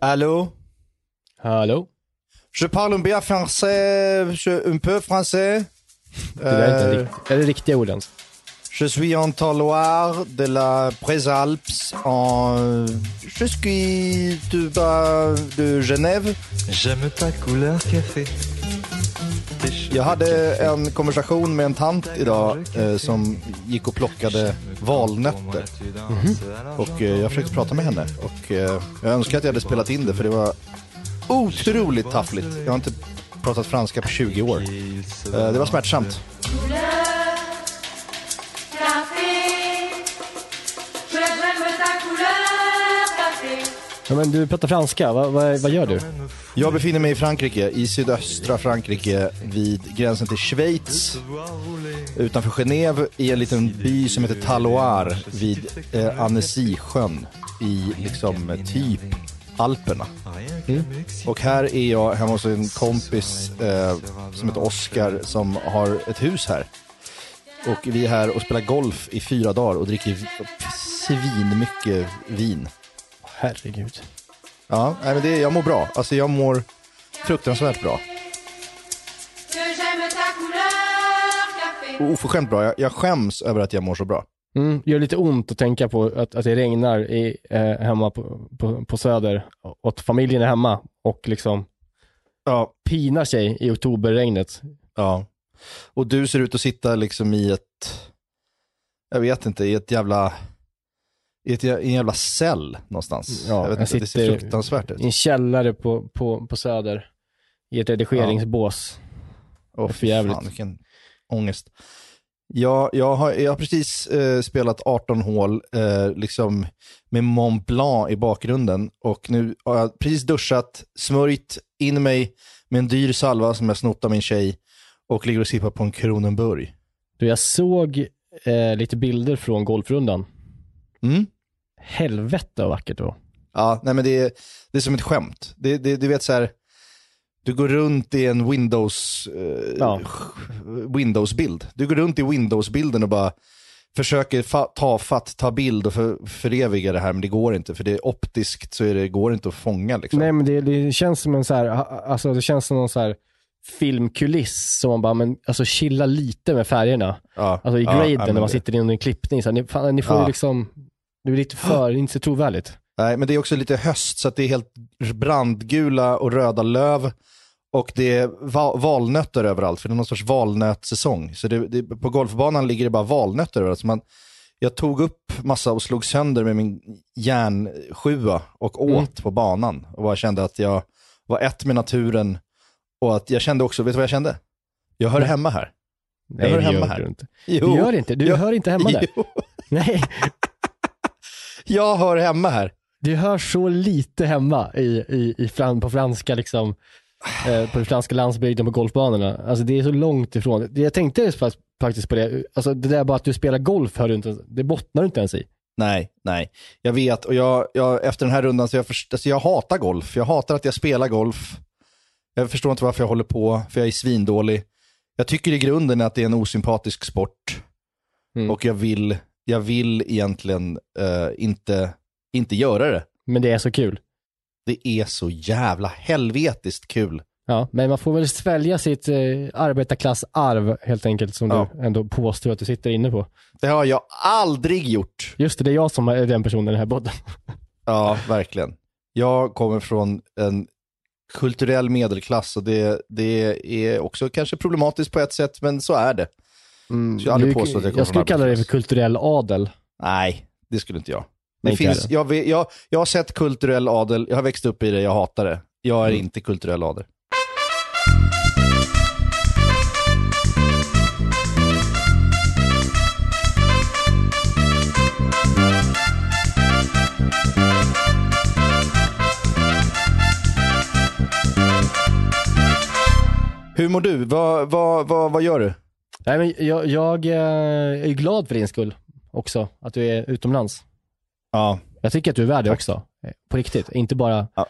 Allô Hallå? Je parle bien français, je, un peu français. Det där är, inte Euh, rikt- är det riktiga ord ens? je suis en Taloir de la Présalpes en... Je suis de, bas de Genève. J'aime ta couleur café. Jag hade en konversation med en tant idag eh, som gick och plockade valnötter. Och eh, jag försökte prata med henne. Och eh, jag önskar att jag hade spelat in det för det var otroligt taffligt. Jag har inte pratat franska på 20 år. Eh, det var smärtsamt. Ja, men du pratar franska, vad, vad, vad gör du? Jag befinner mig i Frankrike, i sydöstra Frankrike vid gränsen till Schweiz. Utanför Genève i en liten by som heter Taloir vid eh, Annecy-sjön i liksom typ Alperna. Och här är jag hemma hos en kompis eh, som heter Oskar som har ett hus här. Och vi är här och spelar golf i fyra dagar och dricker svin mycket vin. Herregud. Ja, nej, men det, jag mår bra. Alltså jag mår fruktansvärt bra. Oförskämt bra. Jag, jag skäms över att jag mår så bra. Mm, gör lite ont att tänka på att, att det regnar i, eh, hemma på, på, på Söder och att familjen är hemma och liksom Ja, pinar sig i oktoberregnet. ja. Och du ser ut att sitta liksom i ett, jag vet inte, i ett jävla, i, ett, i en jävla cell någonstans. Ja, jag vet jag inte, det ser fruktansvärt ut. I en källare på, på, på Söder i ett redigeringsbås. Åh, för jävligt. Fan, vilken ångest. Jag, jag, har, jag har precis eh, spelat 18 hål eh, liksom med Mont Blanc i bakgrunden och nu har jag precis duschat, smörjt in mig med en dyr salva som jag snott av min tjej och ligger och sippar på en Kronenburg. Du, jag såg eh, lite bilder från golfrundan. Mm. Helvete vad vackert det var. Ja, nej men det är, det är som ett skämt. Det, det, du vet så här, du går runt i en Windows, eh, Ja. Windows-bild. Du går runt i Windows-bilden och bara försöker fa- tafatt ta bild och för, föreviga det här, men det går inte. För det är optiskt så är det, går inte att fånga. Liksom. Nej men det, det känns som en så här, alltså det känns som någon så här filmkuliss som man bara, men alltså chilla lite med färgerna. ja, Alltså i graden ja, när man det- sitter under en klippning, så här, ni, fan, ni får Ja. ju liksom, det är lite för, inte så trovärdigt. Nej, men det är också lite höst så att det är helt brandgula och röda löv. Och det är va- valnötter överallt, för det är någon sorts valnötssäsong. Så det, det, på golfbanan ligger det bara valnötter överallt. Så man, jag tog upp massa och slog sönder med min järnsjua och åt Mm. på banan. Och bara kände att jag var ett med naturen. Och att jag kände också, vet du vad jag kände? Jag hör Nej. hemma här. Nej, hör det hemma gör här. du inte. Jo. Du gör inte, du Jag- hör inte hemma där. Jo, Nej, jag hör hemma här. du hör så lite hemma i, i, i fran, på franska liksom, eh, på den franska landsbygden på golfbanorna. Alltså det är så långt ifrån. Jag tänkte faktiskt på det, alltså det där bara att du spelar golf hör du inte, ens- det bottnar du inte ens i. Nej, nej. Jag vet och jag, jag, efter den här rundan så jag, först, alltså jag hatar golf. Jag hatar att jag spelar golf. Jag förstår inte varför jag håller på, för jag är svindålig. Jag tycker i grunden att det är en osympatisk sport. Mm. Och jag vill, jag vill egentligen eh, inte, inte göra det. Men det är så kul. Det är så jävla helvetiskt kul. Ja, men man får väl svälja sitt eh, arbetarklassarv helt enkelt som Ja. du ändå påstår att du sitter inne på. Det har jag aldrig gjort. Just det, det är jag som är den personen i den här podden. Ja, verkligen. Jag kommer från en kulturell medelklass och det, det är också kanske problematiskt på ett sätt, men så är det. Mm, jag du- jag kommer jag skulle kalla det för kulturell adel. Nej, det skulle inte jag. Det inte finns, jag, vet- jag, jag har sett kulturell adel, jag har växt upp i det, jag hatar det. Jag är Mm. inte kulturell adel. Hur mår du? Vad, vad, vad, vad gör du? Nej, men jag, jag eh, är glad för din skull också, att du är utomlands. Ja, Jag tycker att du är värd det också. Eh, På riktigt. Inte bara Ja.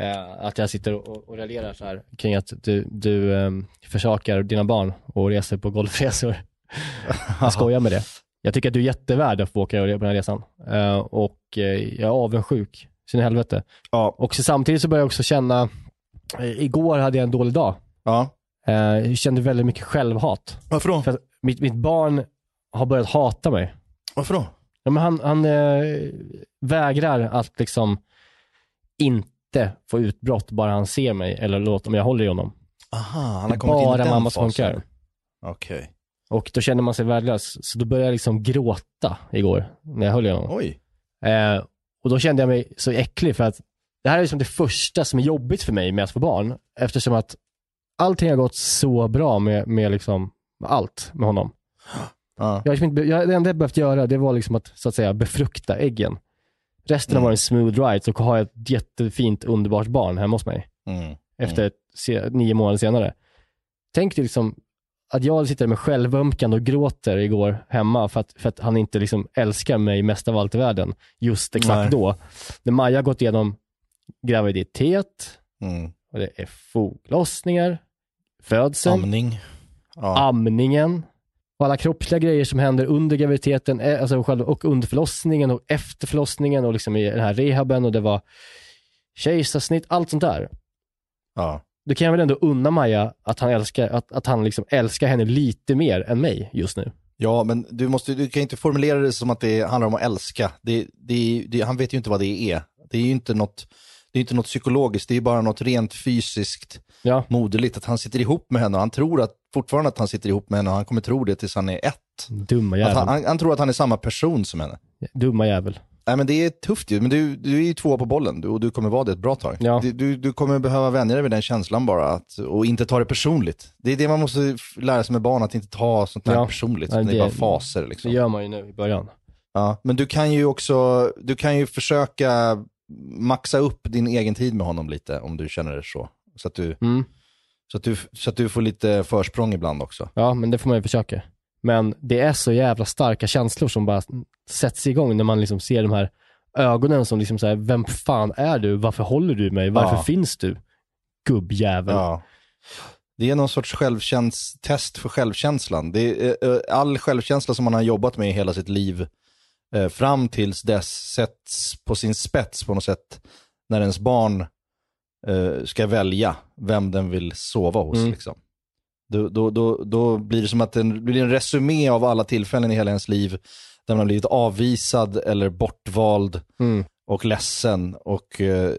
eh, att jag sitter och, och raljerar så här kring att du, du eh, försakar dina barn och reser på golfresor. jag skojar med det. Jag tycker att du är jättevärd att få åka på den här resan. Eh, och eh, jag är avundsjuk. Sin helvete. ja, Och så samtidigt så börjar jag också känna, igår hade jag en dålig dag. ja. Eh, jag kände väldigt mycket självhat. Varför då? För att mitt, mitt barn har börjat hata mig. Varför då? Ja, men han han eh, vägrar att liksom inte få utbrott bara han ser mig eller låter om jag håller i honom. Aha, han har kommit in i bara den mamma som fasen. funkar. Okej. Och då känner man sig värdelös. Så då började jag liksom gråta igår när jag höll i honom. Oj. Eh, och då kände jag mig så äcklig för att det här är liksom det första som är jobbigt för mig med att få barn. Eftersom att allting har gått så bra med, med liksom allt med honom. Ja. Jag har liksom inte, jag, det enda jag behövt göra det var liksom att, så att säga, befrukta äggen. Resten har Mm. varit en smooth ride, så har jag ett jättefint, underbart barn hemma hos mig. Mm. Efter ett, se, nio månader senare. Tänk dig liksom att jag sitter med självömkande och gråter igår hemma för att, för att han inte liksom älskar mig mest av allt i världen. Just exakt Nej. då. När Maja har gått igenom graviditet, Mm. och det är foglossningar, födseln, Amning. Ja. amningen och alla kroppsliga grejer som händer under graviditeten, eh, alltså och under förlossningen och efter förlossningen och liksom i den här rehaben och det var kejsarsnitt, allt sånt där. ja. Då kan jag väl ändå unna Maja att han älskar, att, att han liksom älskar henne lite mer än mig just nu. Ja, men du, måste, du kan inte formulera det som att det handlar om att älska. Det, det, det, han vet ju inte vad det är. Det är ju inte något, det är inte något psykologiskt, det är bara något rent fysiskt Ja, moderligt. Att han sitter ihop med henne och han tror att, fortfarande att han sitter ihop med henne och han kommer tro det tills han är ett. dumma Att jävel. han, han, han tror att han är samma person som henne. Dumma jävel. Nej men det är tufft ju, men du, du är ju två på bollen du, och du kommer vara det ett bra tag. Ja. Du, du, du kommer behöva vänja dig vid den känslan bara, att, och inte ta det personligt. Det är det man måste lära sig med barn, att inte ta sånt där Ja. personligt. Nej, det, är det- bara faser Det liksom. gör man ju nu i början. Ja. Men du kan ju också, du kan ju försöka maxa upp din egen tid med honom lite, om du känner det så. Så att du, Mm. så att du, så att du får lite försprång ibland också. Ja, men det får man ju försöka. Men det är så jävla starka känslor som bara sätts igång när man liksom ser de här ögonen som liksom säger vem fan är du? Varför håller du mig? Varför Ja. finns du? Gubbjävel. Ja. Det är någon sorts självkäns- test för självkänslan. Det är, eh, eh, all självkänsla som man har jobbat med i hela sitt liv eh, fram tills dess sätts på sin spets på något sätt när ens barn eh, ska välja vem den vill sova hos. Mm. Liksom. Då, då, då, då blir det som att det blir en resumé av alla tillfällen i hela ens liv där man har blivit avvisad eller bortvald Mm. och ledsen och eh,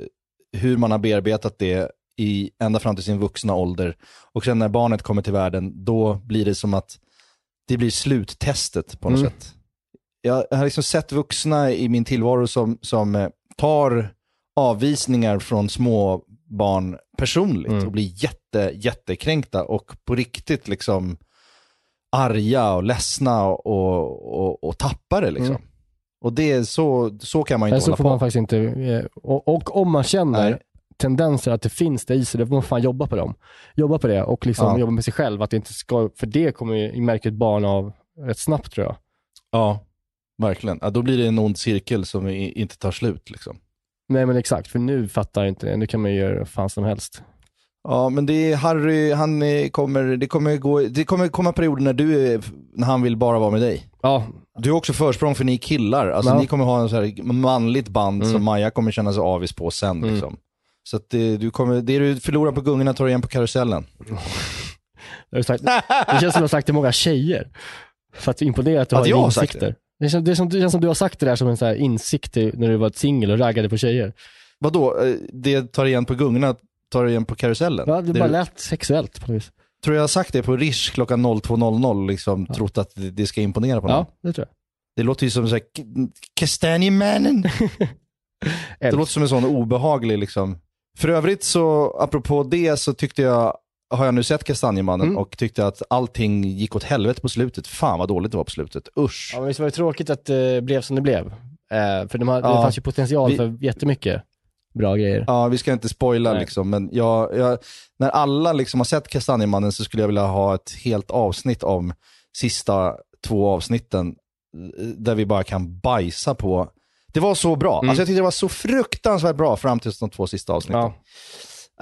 hur man har bearbetat det i, ända fram till sin vuxna ålder. Och sen när barnet kommer till världen, då blir det som att det blir sluttestet på något Mm. sätt. Jag har liksom sett vuxna i min tillvaro som, som eh, tar avvisningar från små barn personligt Mm. och blir jätte, jättekränkta och på riktigt liksom arga och ledsna och, och, och, och tappar det liksom. Mm. Och det är så, så kan man ju inte så hålla får på. man faktiskt inte, eh, och, och om man känner Nej. tendenser att det finns det i sig, då får man fan jobba på dem. Jobba på det och liksom Ja. jobba med sig själv, att det inte ska, för det kommer ju märka ett barn av rätt snabbt tror jag. Ja, verkligen. Ja, då blir det en ond cirkel som inte tar slut. Liksom. Nej men exakt, för nu fattar jag inte det. Nu kan man ju göra vad fan som helst. Ja, men det är Harry, han eh, kommer, det kommer, gå, det kommer komma perioder när, du är, när han vill bara vara med dig. Ja, Du har också försprång för ni är killar. Alltså Ja. ni kommer ha en så här manligt band Mm. som Maja kommer känna sig avis på sen. Mm. Liksom. Så att det, du kommer, det du förlorar på gungorna tar du igen på karusellen. det, sagt, det känns som du har sagt till många tjejer. För att imponera att du Att har jag har sagt insikter. Det känns, det, som, det känns som du har sagt det där som en så här insikt när du var singel och raggade på tjejer. Vadå, Eh, det tar igen på gungorna tar igen på karusellen? Ja, det Det bara du- lät sexuellt på något vis. Tror jag har sagt det på Rish klockan 02.00 liksom trott att det, ska imponera på någon? Ja, det tror jag. Det låter ju som så här, Kastanjemannen. Det låter som en sån obehaglig liksom. För övrigt så, apropå det, så tyckte jag, har jag nu sett Kastanjemannen Mm. och tyckte att allting gick åt helvete på slutet. Fan vad dåligt det var på slutet. Usch. Ja, men visst var det tråkigt att det blev som det blev? Eh, för de har, Ja. det fanns ju potential Vi- för jättemycket bra grejer. Ja, vi ska inte spoila Nej. liksom, men jag, jag, när alla liksom har sett Kastanjemannen så skulle jag vilja ha ett helt avsnitt om sista två avsnitten eh, där vi bara kan bajsa på. Det var så bra. Mm. Alltså jag tyckte det var så fruktansvärt bra fram till de två sista avsnitten. Ja.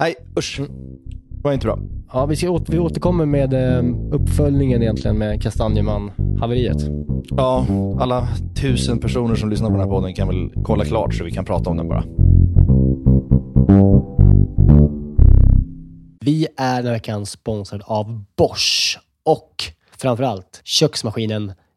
Nej, usch. Det var inte bra. Ja, vi, ska, åter- vi återkommer med eh, uppföljningen egentligen med Kastanjeman-haveriet. Ja, alla tusen personer som lyssnar på den här podden kan väl kolla klart så vi kan prata om den bara. Vi är den här veckan sponsrade av Bosch och framförallt köksmaskinen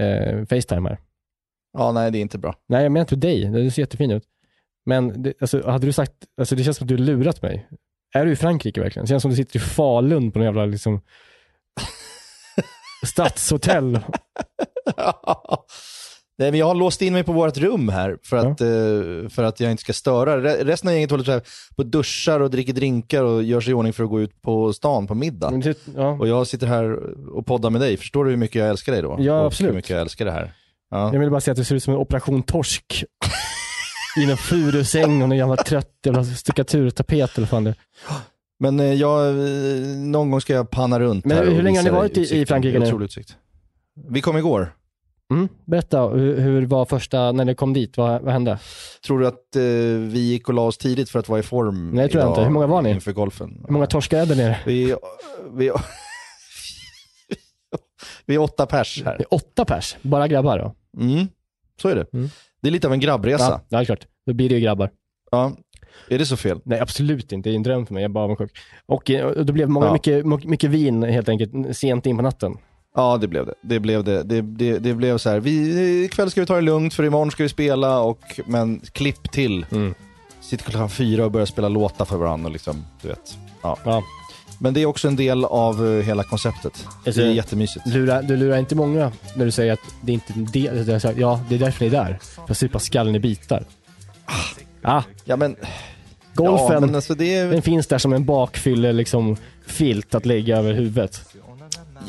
eh, Facetime här. Ja, nej det är inte bra. Nej, jag menar inte dig. Du ser jättefin ut. Men det, alltså, hade du sagt, alltså, det känns som att du har lurat mig. Är du i Frankrike verkligen? Det känns som att du sitter i Falun på någon jävla liksom, stadshotell. Nej, men jag har låst in mig på vårt rum här för att, eh, för att jag inte ska störa. Re- Resten av gänget håller på duschar och dricker drinkar och gör sig i ordning för att gå ut på stan på middag. Ja. Och jag sitter här och poddar med dig. Förstår du hur mycket jag älskar dig då? Ja, och absolut. hur mycket jag älskar det här. Ja. Jag vill bara säga att du ser ut som en operation torsk. I en furusäng och en jävla trött jävla stuckaturtapet eller fan det. Men eh, jag, eh, någon gång ska jag panna runt Men här hur länge har ni varit i- i. Frankrike nu? otrolig utsikt. Vi kom igår. Mm. Berätta, hur, hur var första, när ni kom dit, vad, vad hände? Tror du att eh, vi gick och la oss tidigt för att vara i form Nej, det tror jag inte. Hur många var ni? Inför golfen. Hur många torskar är det nere? Vi, vi, vi är åtta pers här. Åtta pers, bara grabbar då? Mm, så är det. Mm. Det är lite av en grabbresa. Ja, ja, klart. Då blir det ju grabbar. Ja. Är det så fel? Nej, absolut inte. Det är en dröm för mig. Jag är bara avundsjuk. Och eh, och det blev många, Ja. mycket, mycket vin helt enkelt, sent in på natten. Ja, det blev det. Det blev, det. Det, det, det blev så här, vi, ikväll ska vi ta det lugnt för imorgon ska vi spela, och, men klipp till. Mm. Sitter klockan fyra och börjar spela låtar för varandra. Och liksom, du vet. Ja. Ja. Men det är också en del av eh, hela konceptet. Alltså, det är jättemysigt. Lura, du lurar inte många när du säger att det är inte är det, det är så här, Ja, det är därför ni är där. För att supa skallen i bitar. Ah, Ja, men, golfen, ja, men alltså det den finns där som en bakfylle liksom, filt att lägga över huvudet.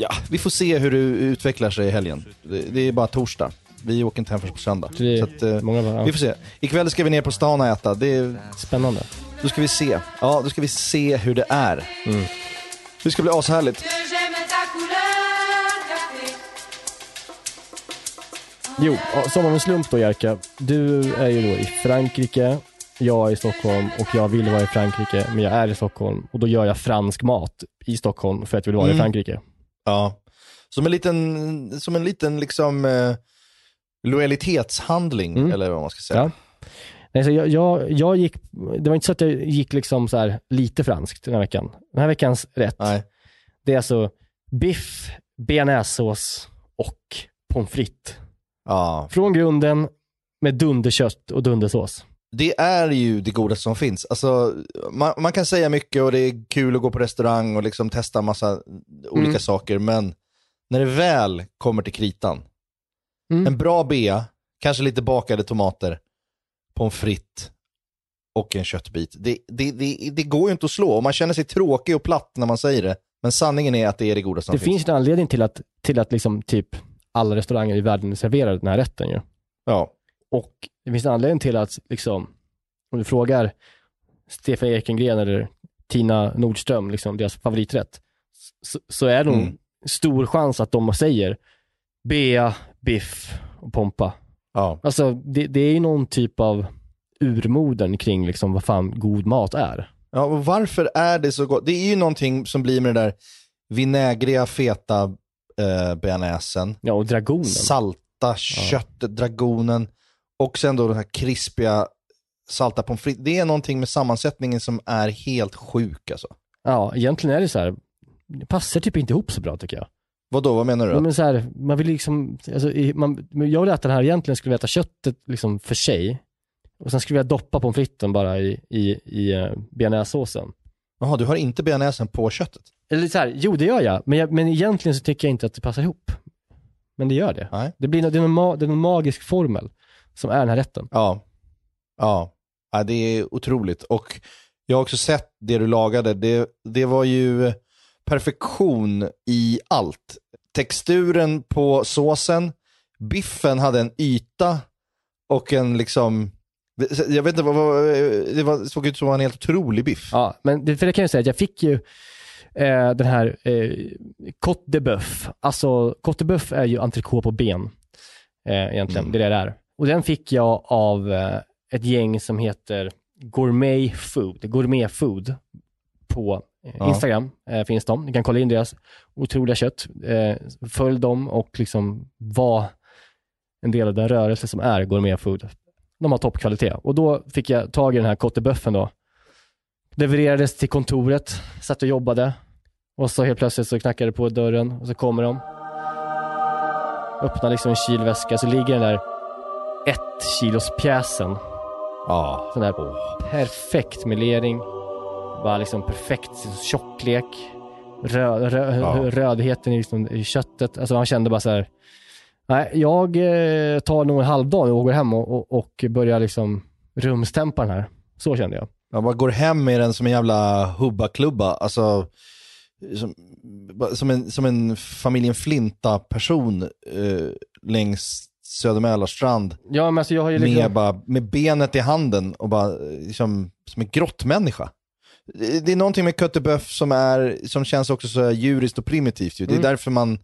Ja, vi får se hur det utvecklar sig i helgen. Det, det är bara torsdag. Vi åker inte hem förrän på söndag. Det är att, eh, många bara, vi får se. Ikväll ska vi ner på stan och äta. Det är, Spännande. Då ska vi se. Ja, då ska vi se hur det är. Mm. Det ska bli ashärligt. Jo, ja, som av en slump då Jerka. Du är ju då i Frankrike, jag är i Stockholm och jag vill vara i Frankrike, men jag är i Stockholm och då gör jag fransk mat i Stockholm för att jag vill vara i Mm. Frankrike. Ja. Som en liten, som en liten liksom eh, lojalitetshandling, Mm. eller vad man ska säga. Ja. Nej, så jag, jag, jag gick, det var inte så att jag gick liksom så här lite franskt den här veckan. Den här veckans rätt, Nej. det är alltså biff, bearnaisesås och pommes frites. Ja. Från grunden med dunderkött och dundersås. Det är ju det godaste som finns. Alltså, man, man kan säga mycket och det är kul att gå på restaurang och liksom testa massa olika Mm. saker, men när det väl kommer till kritan, Mm. en bra bea, kanske lite bakade tomater, pommes frites och en köttbit. Det, det, det, det går ju inte att slå och man känner sig tråkig och platt när man säger det. Men sanningen är att det är det godaste som Det finns. finns en anledning till att, till att liksom typ alla restauranger i världen serverar den här rätten ju. Ja. Och det finns en anledning till att, liksom, om du frågar Stefan Ekengren eller Tina Nordström, liksom, deras favoriträtt, så, så är det nog Mm. stor chans att de säger bea, biff och pompa. Ja. Alltså, det, det är ju någon typ av urmoden kring liksom vad fan god mat är. Ja, och varför är det så gott? Det är ju någonting som blir med det där vinägriga, feta eh, bearnaisen, Ja, och dragonen. salta köttet, dragonen och sen då den här krispiga salta pommes frites. Det är någonting med sammansättningen som är helt sjuk alltså. Ja, egentligen är det så här. Det passar typ inte ihop så bra tycker jag. Vad då, vad menar du? Ja, men så här, man vill liksom, alltså, man, jag vill äta den här, egentligen skulle jag äta köttet liksom för sig. Och sen skulle jag doppa pommes fritesen bara i, i, i uh, bearnaisesåsen. Jaha, du har inte bearnaisen på köttet? Eller så här, jo det gör jag, men, jag, men egentligen så tycker jag inte att det passar ihop. Men det gör det. Nej. Det, blir, det, är någon, det är någon magisk formel som är den här rätten. Ja. Ja. ja, det är otroligt. Och jag har också sett det du lagade. Det, det var ju perfektion i allt. Texturen på såsen, biffen hade en yta och en liksom, jag vet inte, vad, vad, det var, såg ut som en helt otrolig biff. Ja, men det, för det kan jag säga att jag fick ju eh, den här eh, Côte de Boeuf. Alltså, Côte de Boeuf är ju entrecote på ben. Eh, egentligen, Mm. det är det det är. Och den fick jag av eh, ett gäng som heter Gourmet Food, Gourmet Food på eh, Ja. Instagram eh, finns de. Ni kan kolla in deras otroliga kött. Följ dem och liksom var en del av den rörelse som är Gourmet Food. De har toppkvalitet. Och då fick jag tag i den här Boeuf'en då. Levererades till kontoret, satt och jobbade. Och så helt plötsligt så knackade det på dörren och så kommer de. Öppnar liksom en kylväska så ligger den där ett kilos pjäsen. Ja. Sån där perfekt melering. Bara liksom perfekt tjocklek. Rö, rö, Ja. Rödheten i, liksom, i köttet. Alltså han kände bara så här. Nej, jag eh, tar nog en halvdag och går hem och, och, och börjar liksom rumstempa den här. Så kände jag. Jag bara går hem med den som en jävla hubba-klubba. Alltså, som, som, en, som en familjen Flinta-person eh, längs Söder Mälarstrand. Ja, men alltså jag har ju liksom... Med, bara, med benet i handen och bara liksom, som en grottmänniska. Det är någonting med kötteböff som, är, som känns också så djuriskt och primitivt. Ju. Det är Mm. därför man,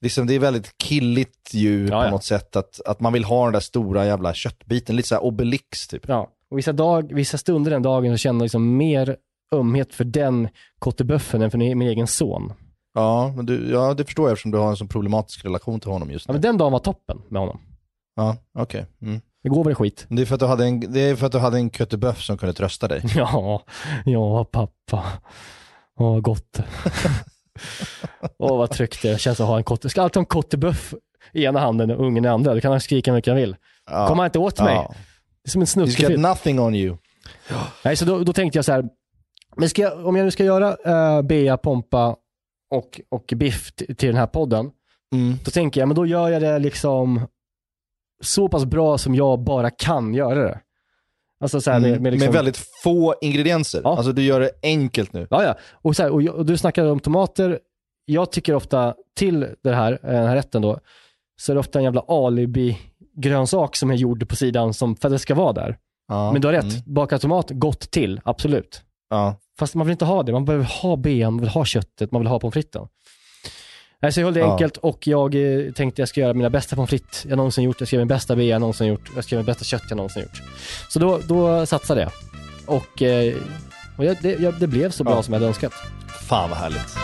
liksom, det är väldigt killigt djur Ja, på ja. något sätt. Att, att man vill ha den där stora jävla köttbiten, lite så här Obelix typ. Ja, och vissa, dag, vissa stunder den dagen så kände jag liksom mer ömhet för den kotteböffen än för min egen son. Ja, men du, ja, det förstår jag eftersom du har en så problematisk relation till honom just Ja, nu. men den dagen var toppen med honom. Ja, okej. Mm. Igår var det skit. Det är för att du hade en, det är för att du hade en kötteböff som kunde trösta dig. Ja, ja pappa. Åh, gott. Åh, vad tryggt det känns att ha en kotte. Ska alltid ha en kotteböff i ena handen och ungen i andra. Då kan han skrika hur mycket han vill. Ja. Kommer han inte åt mig? Ja. Det är som en He's got snuskefilm. nothing on you. Nej, så då, då tänkte jag så här, men ska jag, om jag nu ska göra uh, Bea, Pompa och, och Biff till den här podden, Mm. då tänker jag, men då gör jag det liksom så pass bra som jag bara kan göra det. Alltså så här med, Mm. med, liksom, Med väldigt få ingredienser. Ja. Alltså du gör det enkelt nu. Ja, ja. Och, så här, och, jag- och du snackade om tomater. Jag tycker ofta till det här, eh, den här rätten då, så är det ofta en jävla alibi-grönsak som är gjord på sidan som, för att det ska vara där. Ja. Men du har rätt, Mm. bakad tomat, gott till, absolut. Ja. Fast man vill inte ha det, man behöver ha ben, man vill ha köttet, man vill ha pommes fritesen. Nej, så jag höll det Ja. enkelt och jag eh, tänkte jag ska göra mina bästa pommes frites jag någonsin gjort. Jag ska göra min bästa bea jag någonsin gjort. Jag ska göra min bästa kött jag någonsin gjort. Så då, då satsade jag. Och, eh, och jag, det, jag, det blev så bra Ja. som jag hade önskat. Fan vad härligt.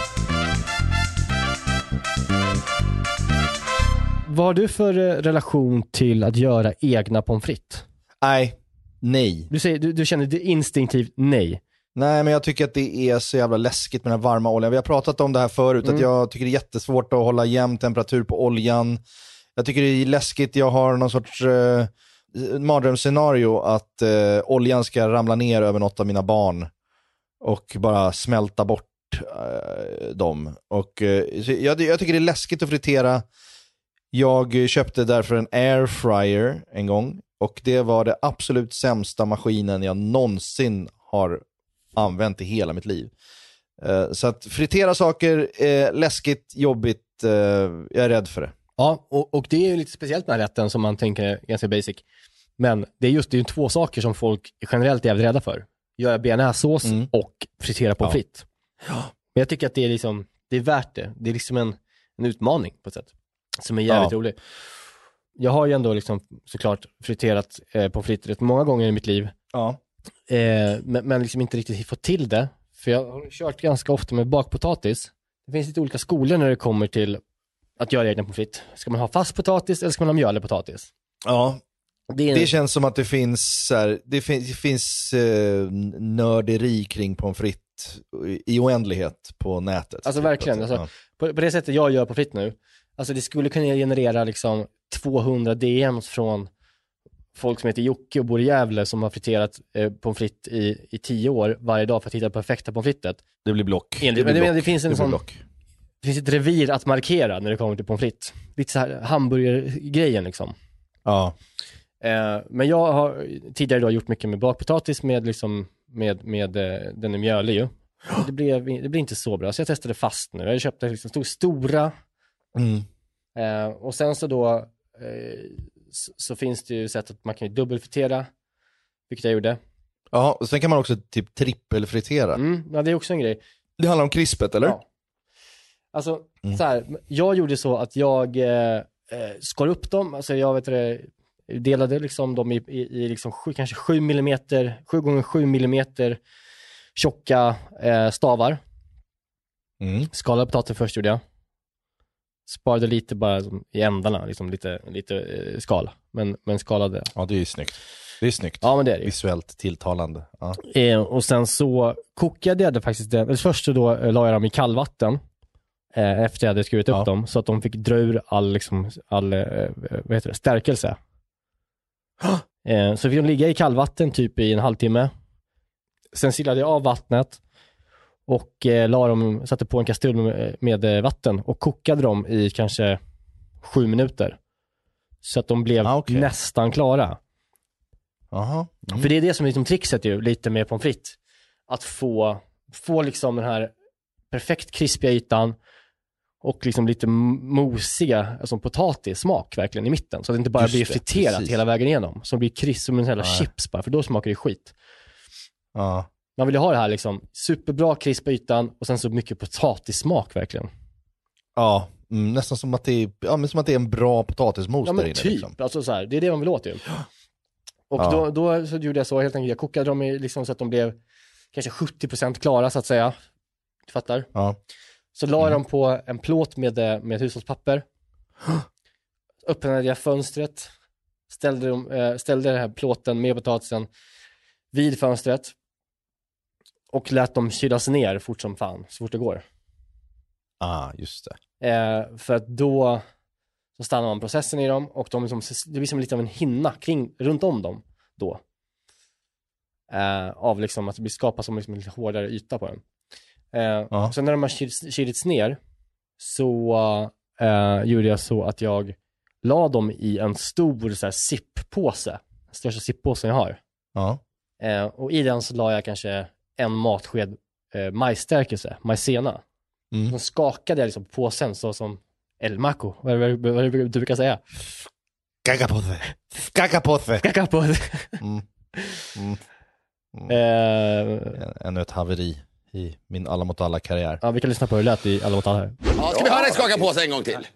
Vad har du för eh, relation till att göra egna pommes frites? Nej, nej. Du, säger, du, du känner det instinktivt nej. Nej, men jag tycker att det är så jävla läskigt med den här varma oljan. Vi har pratat om det här förut, Mm. att jag tycker det är jättesvårt att hålla jämn temperatur på oljan. Jag tycker det är läskigt, jag har någon sorts eh, mardrömsscenario att eh, oljan ska ramla ner över något av mina barn och bara smälta bort eh, dem. Och, eh, jag, jag tycker det är läskigt att fritera. Jag köpte därför en airfryer en gång och det var det absolut sämsta maskinen jag någonsin har använt i hela mitt liv. Eh, så att fritera saker, eh, läskigt, jobbigt, eh, jag är rädd för det. Ja, och, och det är ju lite speciellt med den här rätten som man tänker är ganska basic. Men det är just det är ju två saker som folk generellt är jävligt rädda för. Göra bearnaisesås Mm. och fritera pommes Ja. frites. Men jag tycker att det är liksom, det är värt det. Det är liksom en, en utmaning på ett sätt. Som är jävligt Ja. rolig. Jag har ju ändå liksom såklart friterat eh, pommes frites rätt många gånger i mitt liv. Ja. Eh, men, men liksom inte riktigt fått till det. För jag har kört ganska ofta med bakpotatis. Det finns lite olika skolor när det kommer till att göra egna pommes frites. Ska man ha fast potatis eller ska man ha mjölig potatis? Ja, Det är det känns som att det finns, så här, det finns, det finns eh, nörderi kring pommes frites i oändlighet på nätet. Alltså typ. verkligen, alltså, Ja. på, på det sättet jag gör på fritt nu, alltså det skulle kunna generera liksom 200 DMs från folk som heter Jocke och bor i Gävle som har friterat eh, pommes frites i, i tio år varje dag för att hitta det perfekta pommes frites. Det blir block. Enligt- blir men det- block. det finns en blir sån- block. Det finns ett revir att markera när det kommer till pommes frites. Lite så här hamburgergrejen liksom. Ja. Eh, men jag har tidigare då gjort mycket med bakpotatis med liksom, med, med eh, den är mjölig ju. Det blev, det blev inte så bra, så jag testade fast nu. Jag köpte liksom stor, stora Mm. Eh, och sen så då eh, så, så finns det ju sätt att man kan ju dubbelfritera, vilket jag gjorde. ja, och sen kan man också typ trippelfritera. Mm, ja, det är också en grej. Det handlar om krispet, eller? Ja. Alltså, Mm. så här, jag gjorde så att jag eh, eh, skar upp dem, alltså jag vet det, delade liksom dem i, i, i liksom sju, kanske 7 millimeter, 7 gånger 7 millimeter tjocka eh, stavar. Mm. Skalade potatisen först gjorde jag. Sparade lite bara i ändarna, liksom lite, lite eh, skal. Men, men skalade. Ja, det är ju snyggt. Det är snyggt. Ja men det är det. Visuellt tilltalande. Ja. Eh, och sen så kokade jag det faktiskt, eller först så då eh, la jag dem i kallvatten. Eh, efter jag hade skurit upp Ja. dem, så att de fick dra ur all, liksom, all eh, vad heter det, stärkelse. Eh, så fick de ligga i kallvatten typ i en halvtimme. Sen silade jag av vattnet och eh, la dem, satte på en kastrull med, med eh, vatten och kokade dem i kanske sju minuter. Så att de blev Ah, okej. nästan klara. Jaha. Mm. För det är det som är liksom trixet ju, lite med pommes frites. Att få, få liksom den här perfekt krispiga ytan och liksom lite mosiga, alltså potatissmak verkligen i mitten. Så att det inte bara Just blir det, friterat precis. hela vägen igenom. Som blir krisp som en jävla chips bara, för då smakar det skit. Ja. Man vill ju ha det här liksom, superbra krispa ytan och sen så mycket potatissmak verkligen. Ja, mm, nästan som att, det är, ja, men som att det är en bra potatismos Ja där men inne. typ, Liksom. alltså så här, det är det man vill åt ju. Och Ja. då, då så gjorde jag så helt enkelt, jag kokade dem i, liksom så att de blev kanske 70% klara så att säga. Du fattar? Ja. Så la jag dem på en plåt med, eh, med hushållspapper. Öppnade jag fönstret. Ställde, dem, eh, ställde den här plåten med potatisen vid fönstret. Och lät dem kylas ner fort som fan, så fort det går. Ah, just det. Eh, för att då så stannar man processen i dem och de liksom, det blir som lite av en hinna kring, runt om dem då. Eh, av liksom att det blir skapas som liksom en lite hårdare yta på den. Eh, Ja. Sen när de har kyl- kylits ner så eh, gjorde jag så att jag la dem i en stor så här, zippåse, den största zippåsen jag har. Ja. Eh, och i den så la jag kanske en matsked eh, majsstärkelse, majsena. Mm. Då skakade jag liksom påsen så som El Maco, vad är det, du brukar säga? Skakapåse. Skakapåse. Skaka på Mm. Mm. eh, Ännu ett haveri i min alla mot alla karriär. Ja, vi kan lyssna på hur det lät i Alla mot alla här. Ja, ska vi höra dig skaka på sig en gång till?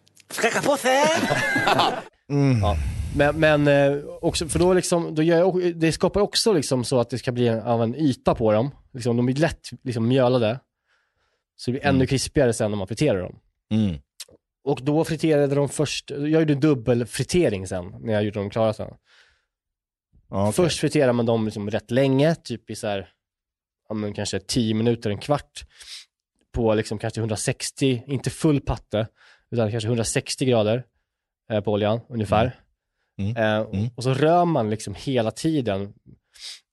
Mm. Ja. Men, men eh, också, för då liksom, då gör jag, det skapar också liksom så att det ska bli en, av en yta på dem. Liksom, de blir lätt liksom mjölade. Så det blir ännu krispigare sen när man friterar dem. Mm. Och då friterade de först, jag gjorde dubbelfritering sen, när jag gjorde dem klara sen. Okej. Först friterar man dem liksom rätt länge, typ i så här, ja, men kanske 10 minuter, en kvart. På liksom kanske 160, inte full patte, utan kanske 160 grader eh, på oljan ungefär. Mm. Eh, Mm. Och så rör man liksom hela tiden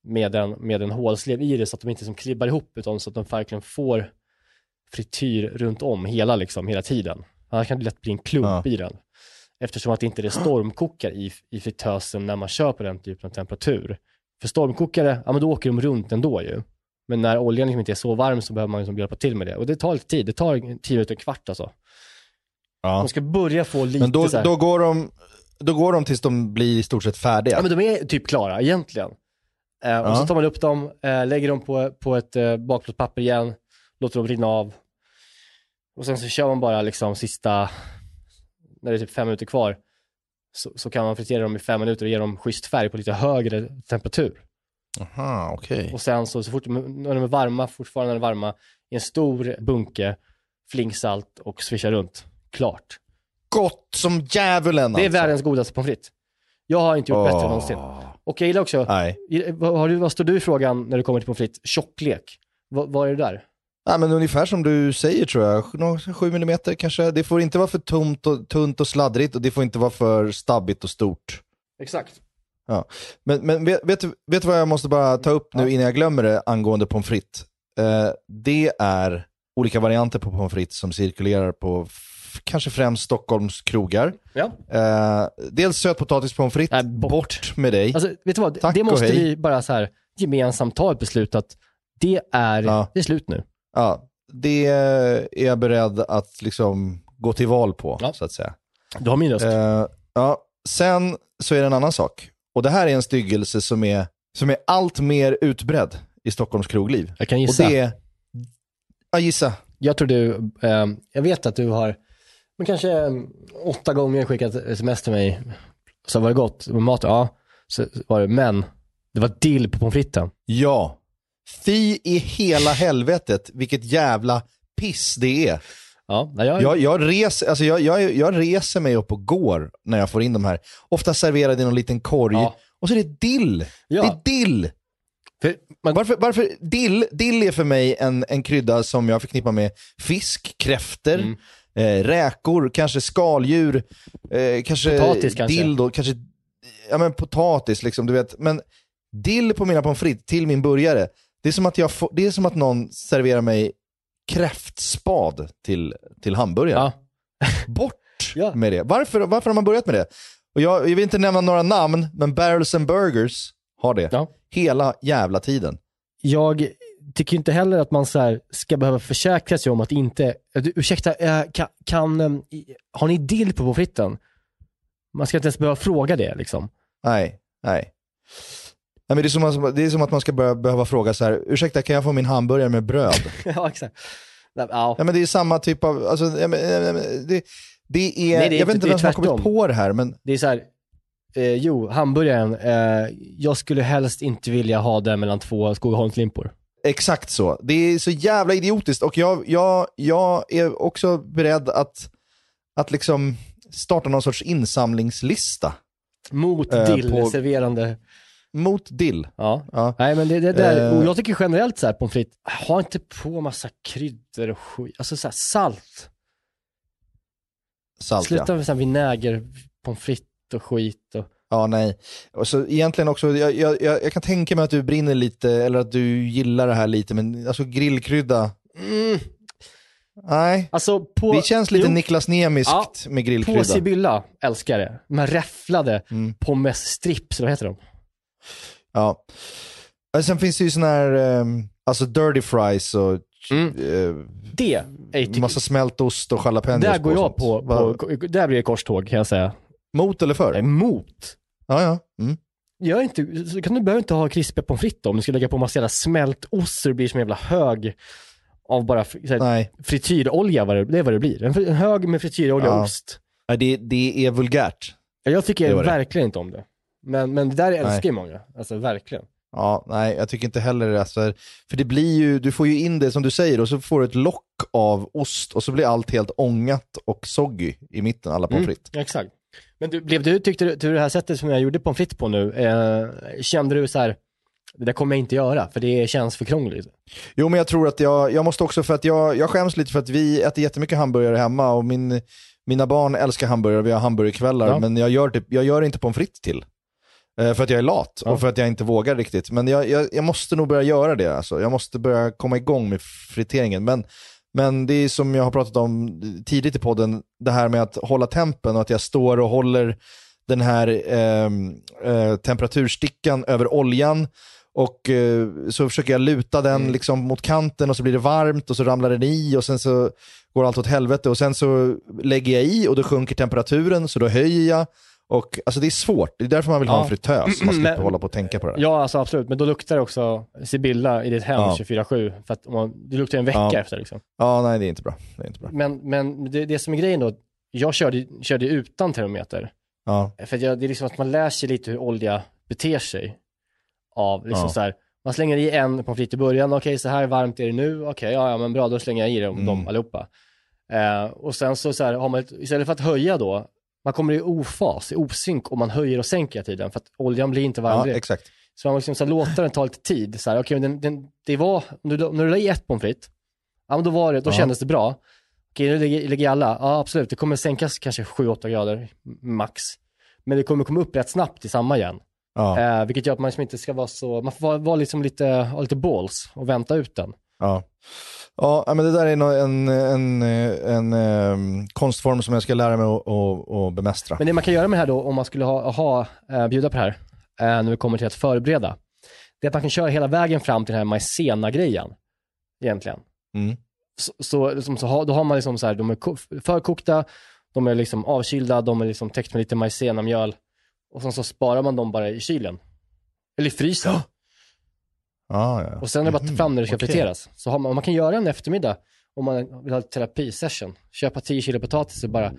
med en, med en hålslev i det så att de inte som klibbar ihop utan så att de verkligen får frityr runt om hela, liksom, hela tiden. Annars kan det lätt bli en klump Ja. i den. Eftersom att det inte det stormkokar i, i fritösen när man kör på den typen av temperatur. För stormkokare, ja men då åker de runt ändå ju. Men när oljan liksom inte är så varm så behöver man liksom hjälpa till med det. Och det tar lite tid, det tar 10 minuter, en kvart alltså. Ja. De ska börja få lite Men då, så här, då, går de, då går de tills de blir i stort sett färdiga. Ja men de är typ klara egentligen. Eh, och Ja. så tar man upp dem, eh, lägger dem på, på ett eh, bakplåtspapper igen, låter dem rinna av. Och sen så kör man bara liksom sista, när det är typ fem minuter kvar, så, så kan man fritera dem i fem minuter och ge dem schysst färg på lite högre temperatur. Aha, okej. Och sen så, så fort när de är varma, fortfarande när de är varma, i en stor bunke, flingsalt och swisha runt. Klart. Gott som djävulen Det är alltså. världens godaste pommes frites. Jag har inte gjort bättre Åh. någonsin. Och jag gillar också, Nej. vad, har du, vad står du i frågan när det kommer till pommes frites? Tjocklek. Vad, vad är det där? Ja, men ungefär som du säger tror jag, Nå- 7 mm kanske. Det får inte vara för tunt och, tunt och sladdrigt och det får inte vara för stabbigt och stort. Exakt. Men, men vet, vet, du- vet du vad jag måste bara ta upp nu innan jag glömmer det angående pommes frites? Eh, det är olika varianter på pommes frites som cirkulerar på kanske främst Stockholms krogar. Ja. Eh, dels sötpotatis pommes frites, Nej, bort. bort med dig. Alltså, vet du vad? Tack det och måste vi bara så här gemensamt ta ett beslut att det är, Ja. det är slut nu. Ja, det är jag beredd att liksom gå till val på, Ja. så att säga. Du har min röst. Eh, ja, sen så är det en annan sak. Och det här är en styggelse som är, som är allt mer utbredd i Stockholms krogliv. jag kan Och gissa. det är, ja gissa, Jag tror du, eh, jag vet att du har, men kanske eh, åtta gånger skickat sms till mig. Så var det gott med mat? Ja, så var det, men det var dill på pommes fritesen. ja. Fy i hela helvetet, vilket jävla piss det är. Ja, jag, Jag, jag, res, alltså jag, jag, jag reser mig upp och går när jag får in de här. Ofta serverade i någon liten korg. Ja. Och så är det dill. Ja. Det är dill. för, man, Varför, varför dill, dill är för mig en, en krydda som jag förknippar med fisk, kräfter, Mm. Eh, räkor, kanske skaldjur, eh, kanske Potatis kanske. dill då, kanske ja, men potatis liksom, du vet. Men dill på mina pommes frites till min burgare, det är som att, jag får, det är som att någon serverar mig kräftspad till, till hamburgaren. ja, Bort Ja. med det. Varför, varför har man börjat med det? Och jag, jag vill inte nämna några namn, men Barrels and Burgers har det. Ja. Hela jävla tiden. jag tycker inte heller att man så ska behöva försäkra sig om att inte, ursäkta, eh, kan, kan, eh, i- har ni dill på fritesen? Man ska inte ens behöva fråga det liksom. Nej, nej. nej men det, är som, att- det är som att man ska börja, behöva fråga så här, ursäkta kan jag få min hamburgare med bröd? ja, exakt. Nej, Ja, men det är samma typ av, alltså, det, det är, Nej, det är jag vet inte- vem som har kommit på det här, men det är så här, eh, jo, hamburgaren, eh, jag skulle helst inte vilja ha den mellan två Skogaholmslimpor. Exakt så. Det är så jävla idiotiskt och jag, jag, jag är också beredd att, att liksom starta någon sorts insamlingslista Mot Eh, dill, på- serverande. mot dill. Ja. Ja. Nej men det, det där, Eh. och jag tycker generellt så här pommes frites, ha inte på massa kryddor och skit, alltså så här, salt. Salt, ja. Sluta med så här vinäger, pommes frites och skit och... Ja, nej. Och så egentligen också, jag, jag, jag kan tänka mig att du brinner lite, eller att du gillar det här lite, men alltså grillkrydda, Mm. nej. Alltså på... Det känns lite jo, Niklas Nemiskt Ja, med På grillkrydda. Sibylla, älskar det. De här räfflade Mm. pommes strips, vad heter de? Ja. Och Sen finns det ju sådana här, ehm, alltså dirty fries och Mm. eh, Det är typ, massa smält ost och jalapenos Där går jag på, på, där blir det korståg kan jag säga. Mot eller för? Emot. Ja, ja. Mm. Gör inte, så kan du behöver inte ha krispiga pommes frites om du ska lägga på massa jävla smält ost så det blir som en jävla hög av bara fr- så här, Nej, frityrolja, vad det, det är vad det blir. En, hög med frityrolja och Ja. ost. Nej, det, det är vulgärt. Ja, Jag tycker Det det. verkligen inte om det. Men, men det där älskar Nej. ju många, alltså verkligen. Ja, nej, jag tycker inte heller det. Alltså, för det blir ju, du får ju in det som du säger och så får du ett lock av ost och så blir allt helt ångat och soggy i mitten, alla pommes frites. Exakt. Men du, blev du, tyckte du, du det här sättet som jag gjorde pommes frites på nu, eh, kände du så här, det där kommer jag inte göra, för det känns för krångligt. Jo, men jag tror att jag, jag måste också, för att jag, jag skäms lite för att vi äter jättemycket hamburgare hemma och min, mina barn älskar hamburgare, vi har hamburgerkvällar, Ja. men jag gör, typ, jag gör inte pommes frites till. Eh, För att jag är lat Ja. och för att jag inte vågar riktigt. Men jag, jag, jag måste nog börja göra det. Alltså. Jag måste börja komma igång med friteringen. Men, men det är som jag har pratat om tidigt i podden, det här med att hålla tempen och att jag står och håller den här ehm, eh, temperaturstickan över oljan och eh, så försöker jag luta den Mm. liksom mot kanten och så blir det varmt och så ramlar den i och sen så går allt åt helvete och sen så lägger jag i och då sjunker temperaturen så då höjer jag. Och, alltså det är svårt, det är därför man vill ha Ja. en fritös, man slipper Men- hålla på och tänka på det där. Ja, alltså absolut, men då luktar det också Sibylla i ditt hem Ja. 24-7, för att man, det luktar en vecka Ja. efter liksom. Ja, nej det är inte bra. Det är inte bra. Men, men det, det som är grejen då, jag körde, körde utan termometer. Ja. För jag, det är liksom att man lär sig lite hur olja beter sig. av, liksom så här, man slänger i en pommes frites i början, okej så här varmt är det nu, okej ja, ja men bra, då slänger jag i dem, Mm. dem allihopa. Eh, och sen så, så här, har man, istället för att höja då, man kommer i ofas, i osynk om man höjer och sänker hela tiden, för att oljan blir inte varm Ja, exakt. Så man liksom så här, låta den ta lite tid. Så här, men den, den, det var, när du, när du la i ett pommes frites, ja men då var det, då Ja. kändes det bra. Okej, nu lägger, lägger jag alla. Ja, absolut, det kommer sänkas kanske 7-8 grader max. Men det kommer komma upp rätt snabbt i samma igen. Ja, Eh, vilket gör att man liksom inte ska vara så, man får vara, vara liksom lite, ha lite balls och vänta ut den. ja. Ja, men det där är en, en, en, en konstform som jag ska lära mig att, att, att bemästra. Men det man kan göra med det här då, om man skulle ha, ha eh, bjuda på det här, eh, när vi kommer till att förbereda, det är att man kan köra hela vägen fram till den här maizena-grejen, egentligen. Mm. Så, så, liksom, så då har man liksom så här, de är ko- förkokta, de är liksom avkylda, de är liksom täckt med lite maizena-mjöl och sen så sparar man dem bara i kylen. Eller i frysen. Ja, ja. Och sen är det bara ta fram när det ska Okej. friteras. Så har man, man kan göra en eftermiddag om man vill ha en terapisession. Köpa 10 kilo potatis och bara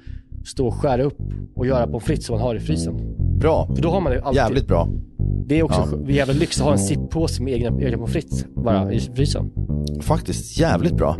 stå och skära upp och göra pommes frites som man har i frysen. Bra. För då har man det alltid. Jävligt bra. Det är också Ja. jävla lyx att ha en sittpåse med egna, egna pommes frites bara i frysen. Faktiskt jävligt bra. Och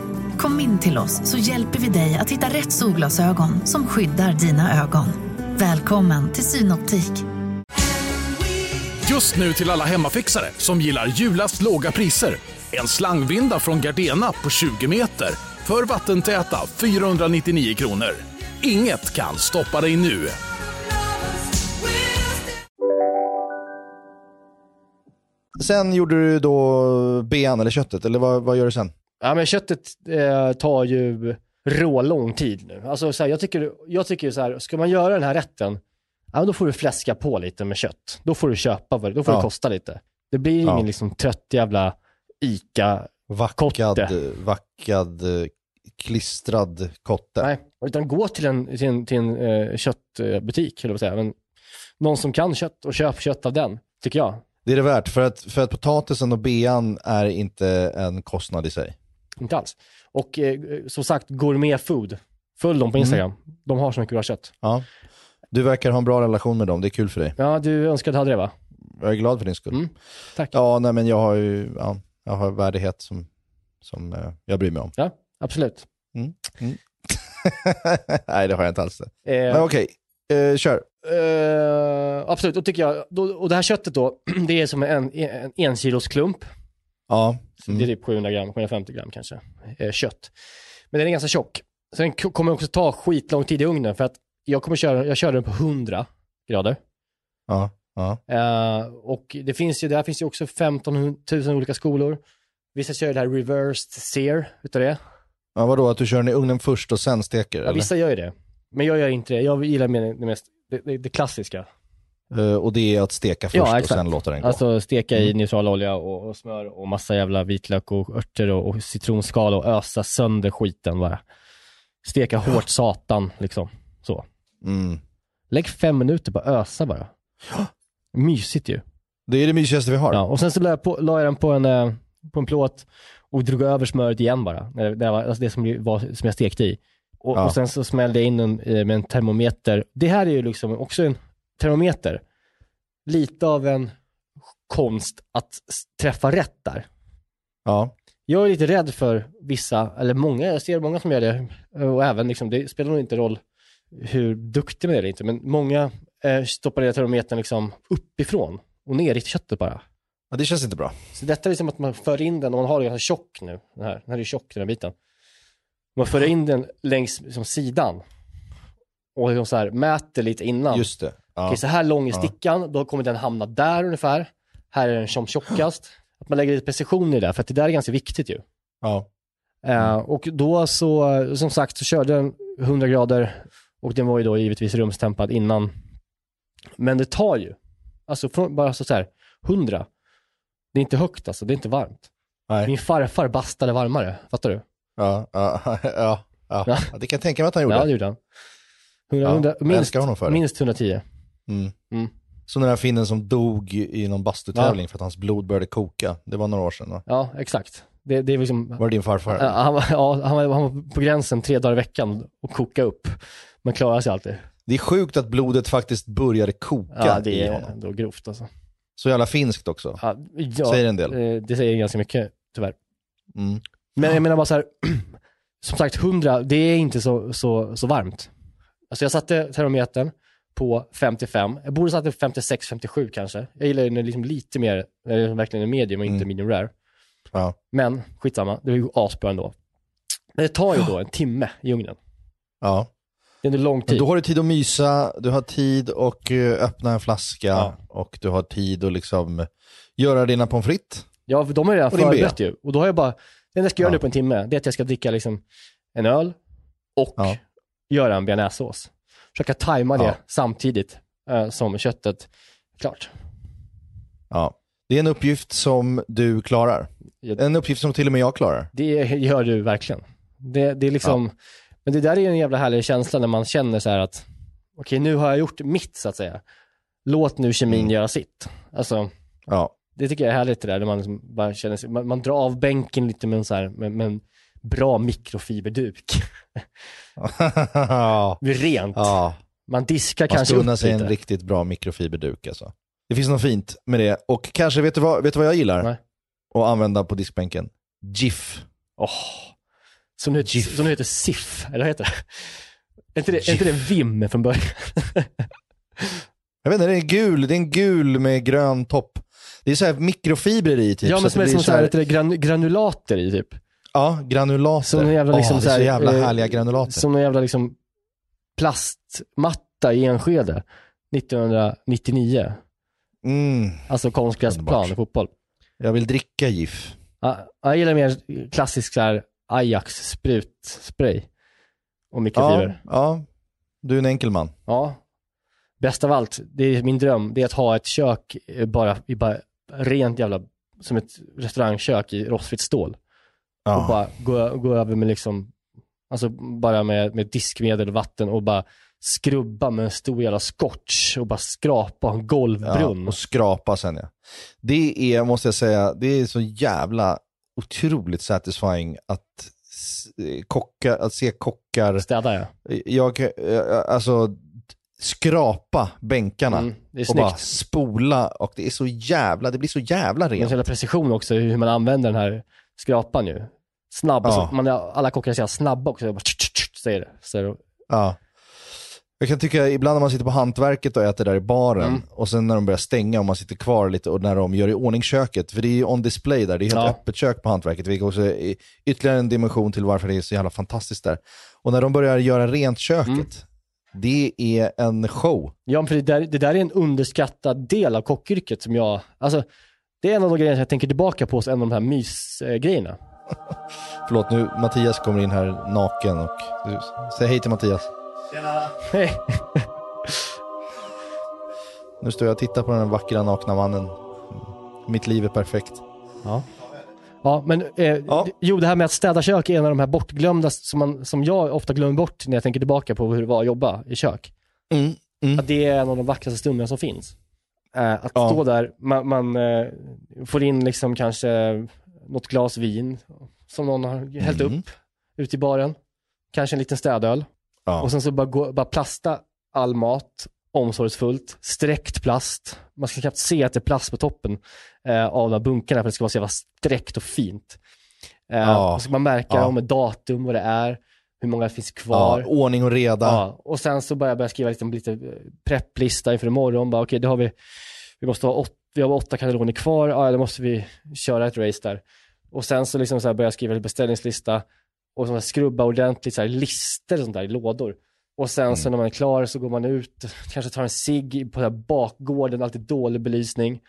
Kom in till oss så hjälper vi dig att hitta rätt solglasögon som skyddar dina ögon. Välkommen till Synoptik. Just nu till alla hemmafixare som gillar julast låga priser. En slangvinda från Gardena på 20 meter för vattentäta 499 kronor. Inget kan stoppa dig nu. Sen gjorde du då ben eller köttet, eller vad, vad gör du sen? Ja men köttet eh, tar ju rå lång tid nu. Alltså så här, jag tycker, jag tycker så här, ska man göra den här rätten, ja då får du fläska på lite med kött. Då får du köpa, då får Ja. det kosta lite. Det blir Ja. ingen liksom trött jävla ICA Vackad, vackad, klistrad kotte. Nej, utan gå till en, till en, till en eh, köttbutik, eller vad säga. Men någon som kan kött och köp kött av den, tycker jag. Det är det värt, för att, för att potatisen och bean är inte en kostnad i sig. Inte alls. Och eh, som sagt, gourmet food. Följ dem på Instagram. De har så mycket bra kött. Ja. Du verkar ha en bra relation med dem, det är kul för dig. Ja, du önskade du hade det va? Jag är glad för din skull. Mm, tack. Ja, nej men jag har ju, ja, jag har värdighet som, som eh, jag bryr mig om. Ja, absolut. nej, det har jag inte alls. det. Eh, Men okej, eh, kör. eh, absolut, då tycker jag, då, och det här köttet då, det är som en, en, en kilos klump. Ja. Så Det är typ 700 gram, 750 gram kanske, eh, kött. Men den är ganska tjock. Så den kommer också ta skitlång tid i ugnen för att jag kommer köra, jag kör den på 100 grader. Ja. Ja. Eh, och det finns ju, där finns ju också 15 000 olika skolor. Vissa kör det här reversed sear utav det. ja, vadå, att du kör den i ugnen först och sen steker? Ja, eller? vissa gör ju det. Men jag gör inte det. Jag gillar mer det, mest, det, det, det klassiska. Eh, och det är att steka först Ja, och sen låta den gå? Alltså steka i Mm. neutral olja och, och smör och massa jävla vitlök och örter och, och citronskal och ösa sönder skiten bara. Steka hårt satan liksom. Så. Mm. Lägg fem minuter på att ösa bara. Mysigt ju. Det är det mysigaste vi har. Ja, och sen så la jag, på, la jag den på en, eh, på en plåt och drog över smöret igen bara. Det, var, alltså det som, var, som jag stekte i. Och, Ja. och sen så smällde jag in den eh, med en termometer. Det här är ju liksom också en termometer. Lite av en konst att träffa rätt där. Ja. Jag är lite rädd för vissa, eller många, jag ser många som gör det. Och även liksom, det spelar nog inte roll hur duktig man är eller inte, men många eh, stoppar ner termometern liksom uppifrån och ner i köttet bara. ja, det känns inte bra. Så detta är som att man för in den, och man har den ganska tjock nu, den här, den här är tjock den här biten. Man för in den längs liksom, sidan och liksom så här, mäter lite innan. Just det. Ja. Okej, så här lång är stickan, då kommer den hamna där ungefär. Här är den som tjockast. Att man lägger lite precision i det, för att det där är ganska viktigt ju. Ja. Eh, och då så, som sagt, så körde den 100 grader och den var ju då givetvis rumstempad innan Men det tar ju, alltså från, bara så, så här, 100, det är inte högt alltså, det är inte varmt. Nej. Min farfar bastade varmare, fattar du? Ja, ja, ja, ja. Det kan jag tänka mig att han gjorde. Ja, det gjorde han. 100, Ja, 100, jag minst, älskar honom för det. minst 110. Mm. Mm. Så den där finnen som dog i någon bastutävling för att hans blod började koka. Det var några år sedan va? Ja, exakt. Det, det är liksom, Var det din farfar? Ja, han, var- ja, han, var, han var på gränsen tre dagar i veckan och koka upp. Men klarar sig alltid. Det är sjukt att blodet faktiskt började koka Ja, det i är honom. ändå grovt alltså. Så jävla finskt också. Ja, ja, Säger en del. eh, Det säger ganska mycket, tyvärr. Mm. Men jag menar bara så här, som sagt 100, det är inte så, så, så varmt. Alltså jag satte termometern på 55, jag borde satt det på 56-57 kanske. Jag gillar är liksom lite mer, när det verkligen är medium och inte Mm. medium rare. Ja. Men skitsamma, det är ju asbra ändå. Men det tar ju då en timme i ugnen. Ja. Det är en lång Men tid. då har du tid att mysa, du har tid att eh, öppna en flaska Ja. och du har tid att liksom göra dina pommes frites. Ja, för de har ju redan förberett ju. Och då har jag bara, det enda jag ska göra Ja. nu på en timme, det är att jag ska dricka liksom en öl och Ja. göra en bearnaisesås. Försöka tajma det Ja. samtidigt eh, som köttet är klart. Ja. Det är en uppgift som du klarar. Ja. En uppgift som till och med jag klarar. Det gör du verkligen. Det, det är liksom, men det där är en jävla härlig känsla när man känner så här att, okej nu har jag gjort mitt så att säga. Låt nu kemin Mm. göra sitt. Alltså, Ja. det tycker jag är härligt det där, när man liksom bara känner sig, man, man drar av bänken lite med så här, med, med en bra mikrofiberduk. Det är rent. ja. Man diskar Man kanske ska unna upp sig lite. en riktigt bra mikrofiberduk alltså. Det finns något fint med det. Och kanske, vet du vad, vet du vad jag gillar? Nej. Att använda på diskbänken? GIF. Åh. Som, nu heter, GIF. som nu heter SIF, eller vad heter det? Är inte det, är inte det Vim från början? Jag vet inte, det är gul, det är en gul med grön topp. Det är så här mikrofibrer i typ. ja, så men att som det är som så så här, här, det, gran, granulater i typ. Ja, granulater. Som en jävla liksom det så är här, så jävla eh, härliga granulater. Som en jävla liksom plastmatta i Enskede 1999. Mm. Alltså konstgräsplan i fotboll. Jag vill dricka GIF. Ja, jag gillar mer klassisk så Ajax sprutspray och Ja, mikrofiber. ja, du är en enkel man. Ja. Bäst av allt, det är min dröm, det är att ha ett kök eh, bara, bara rent jävla, som ett restaurangkök i rostfritt stål. Och Ja. bara gå, gå över med liksom, alltså bara med, med diskmedel och vatten och bara skrubba med en stor jävla scotch och bara skrapa en golvbrunn. Ja, och skrapa sen ja. Det är, måste jag säga, det är så jävla otroligt satisfying att, s- kocka, att se kockar, Städa ja. jag, eh, alltså skrapa bänkarna Mm, och bara spola och det är så jävla, det blir så jävla Det är rent. sån jävla precision också hur man använder den här skrapan ju. Snabb, Ja. alltså, man, alla kockar säger snabba också. Jag bara, tch, tch, tch, säger det. Så det. Ja. Jag kan tycka ibland när man sitter på hantverket och äter där i baren Mm. och sen när de börjar stänga och man sitter kvar lite och när de gör i ordning köket, för det är ju on display där, det är helt Ja. öppet kök på hantverket, vilket också är ytterligare en dimension till varför det är så jävla fantastiskt där. Och när de börjar göra rent köket, Mm. det är en show. Ja, för det där, det där är en underskattad del av kockyrket som jag, alltså det är en av de grejerna jag tänker tillbaka på, en av de här mysgrejerna. Förlåt, nu Mattias kommer in här naken och säg hej till Mattias. Hej. Nu står jag och tittar på den vackra nakna mannen. Mitt liv är perfekt. Ja. Ja, men eh, Ja. jo, det här med att städa kök är en av de här bortglömda som, man, som jag ofta glömmer bort när jag tänker tillbaka på hur det var att jobba i kök. Mm. Mm. Att det är en av de vackraste stunderna som finns. Eh, att Ja. stå där, man, man eh, får in liksom kanske något glas vin som någon har hällt Mm. upp ute i baren. Kanske en liten städöl. Ja. Och sen så bara, gå, bara plasta all mat omsorgsfullt, sträckt plast. Man ska knappt se att det är plast på toppen eh, av de här bunkarna för det ska vara så jävla sträckt och fint. Eh, Ja. Och så ska man märka Ja. om ett datum, vad det är, hur många finns Ja, kvar. ordning och reda. Ja, och sen så börjar jag börja skriva lite, lite eh, prepplista inför imorgon. Bara, okej, det har vi, vi måste ha åt, vi har åtta kataloger kvar, ja, då måste vi köra ett race där. Och sen så, liksom så börjar jag skriva en beställningslista och så skrubba ordentligt, så här lister och sånt där i lådor. Och sen så när man är klar så går man ut, kanske tar en cigg på den här bakgården, alltid dålig belysning.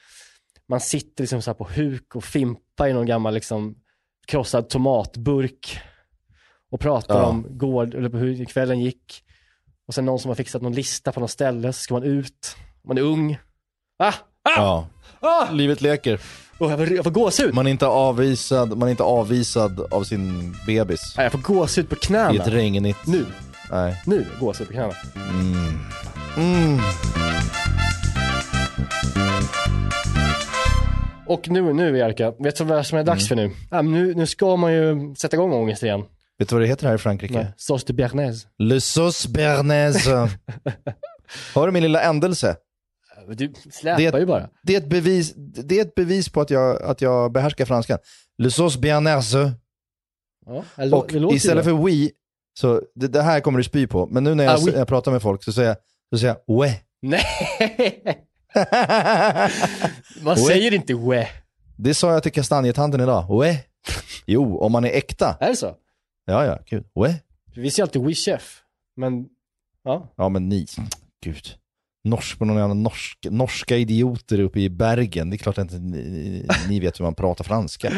Man sitter liksom så på huk och fimpar i någon gammal liksom krossad tomatburk och pratar Ja. om gård, eller hur kvällen gick. Och sen någon som har fixat någon lista på något ställe, så ska man ut Man är ung. Ah! Ah! Ja. Ah! Livet leker. Oh, jag, får, jag får gåshud. Man är inte avvisad, man är inte avvisad av sin bebis. Nej, jag får gåshud på I knäna. ett regnigt... Nu. Nej. Nu gåshud på knäna. Mm. Mm. Och nu, nu Jerka, vet du vad som är dags för nu? Ja, nu? Nu ska man ju sätta igång ångest igen. Vet du vad det heter här i Frankrike? Nej. Sauce de bearnaise. Le sauce bernaise. Hör du min lilla ändelse? Du släpar Det är- ju bara. Det är ett bevis, det är ett bevis på att jag, att jag behärskar franskan. Le sauce bernaise. Ja, det Och det ju istället för oui, så det, det här kommer du spy på. Men nu när jag, Ah, oui. jag pratar med folk så säger jag, så säger jag ouais. Nej! Man Ouais. säger inte we. Det sa jag till kastanjetanten idag. Ouais. Jo, om man är äkta. Är det så? Ja, ja, kul. Ouais. Vi säger alltid we chef. Men, ja. Ja, men ni, gud. Norsk på någon jävla norsk, norska idioter uppe i Bergen. Det är klart att inte ni, ni vet hur man pratar franska.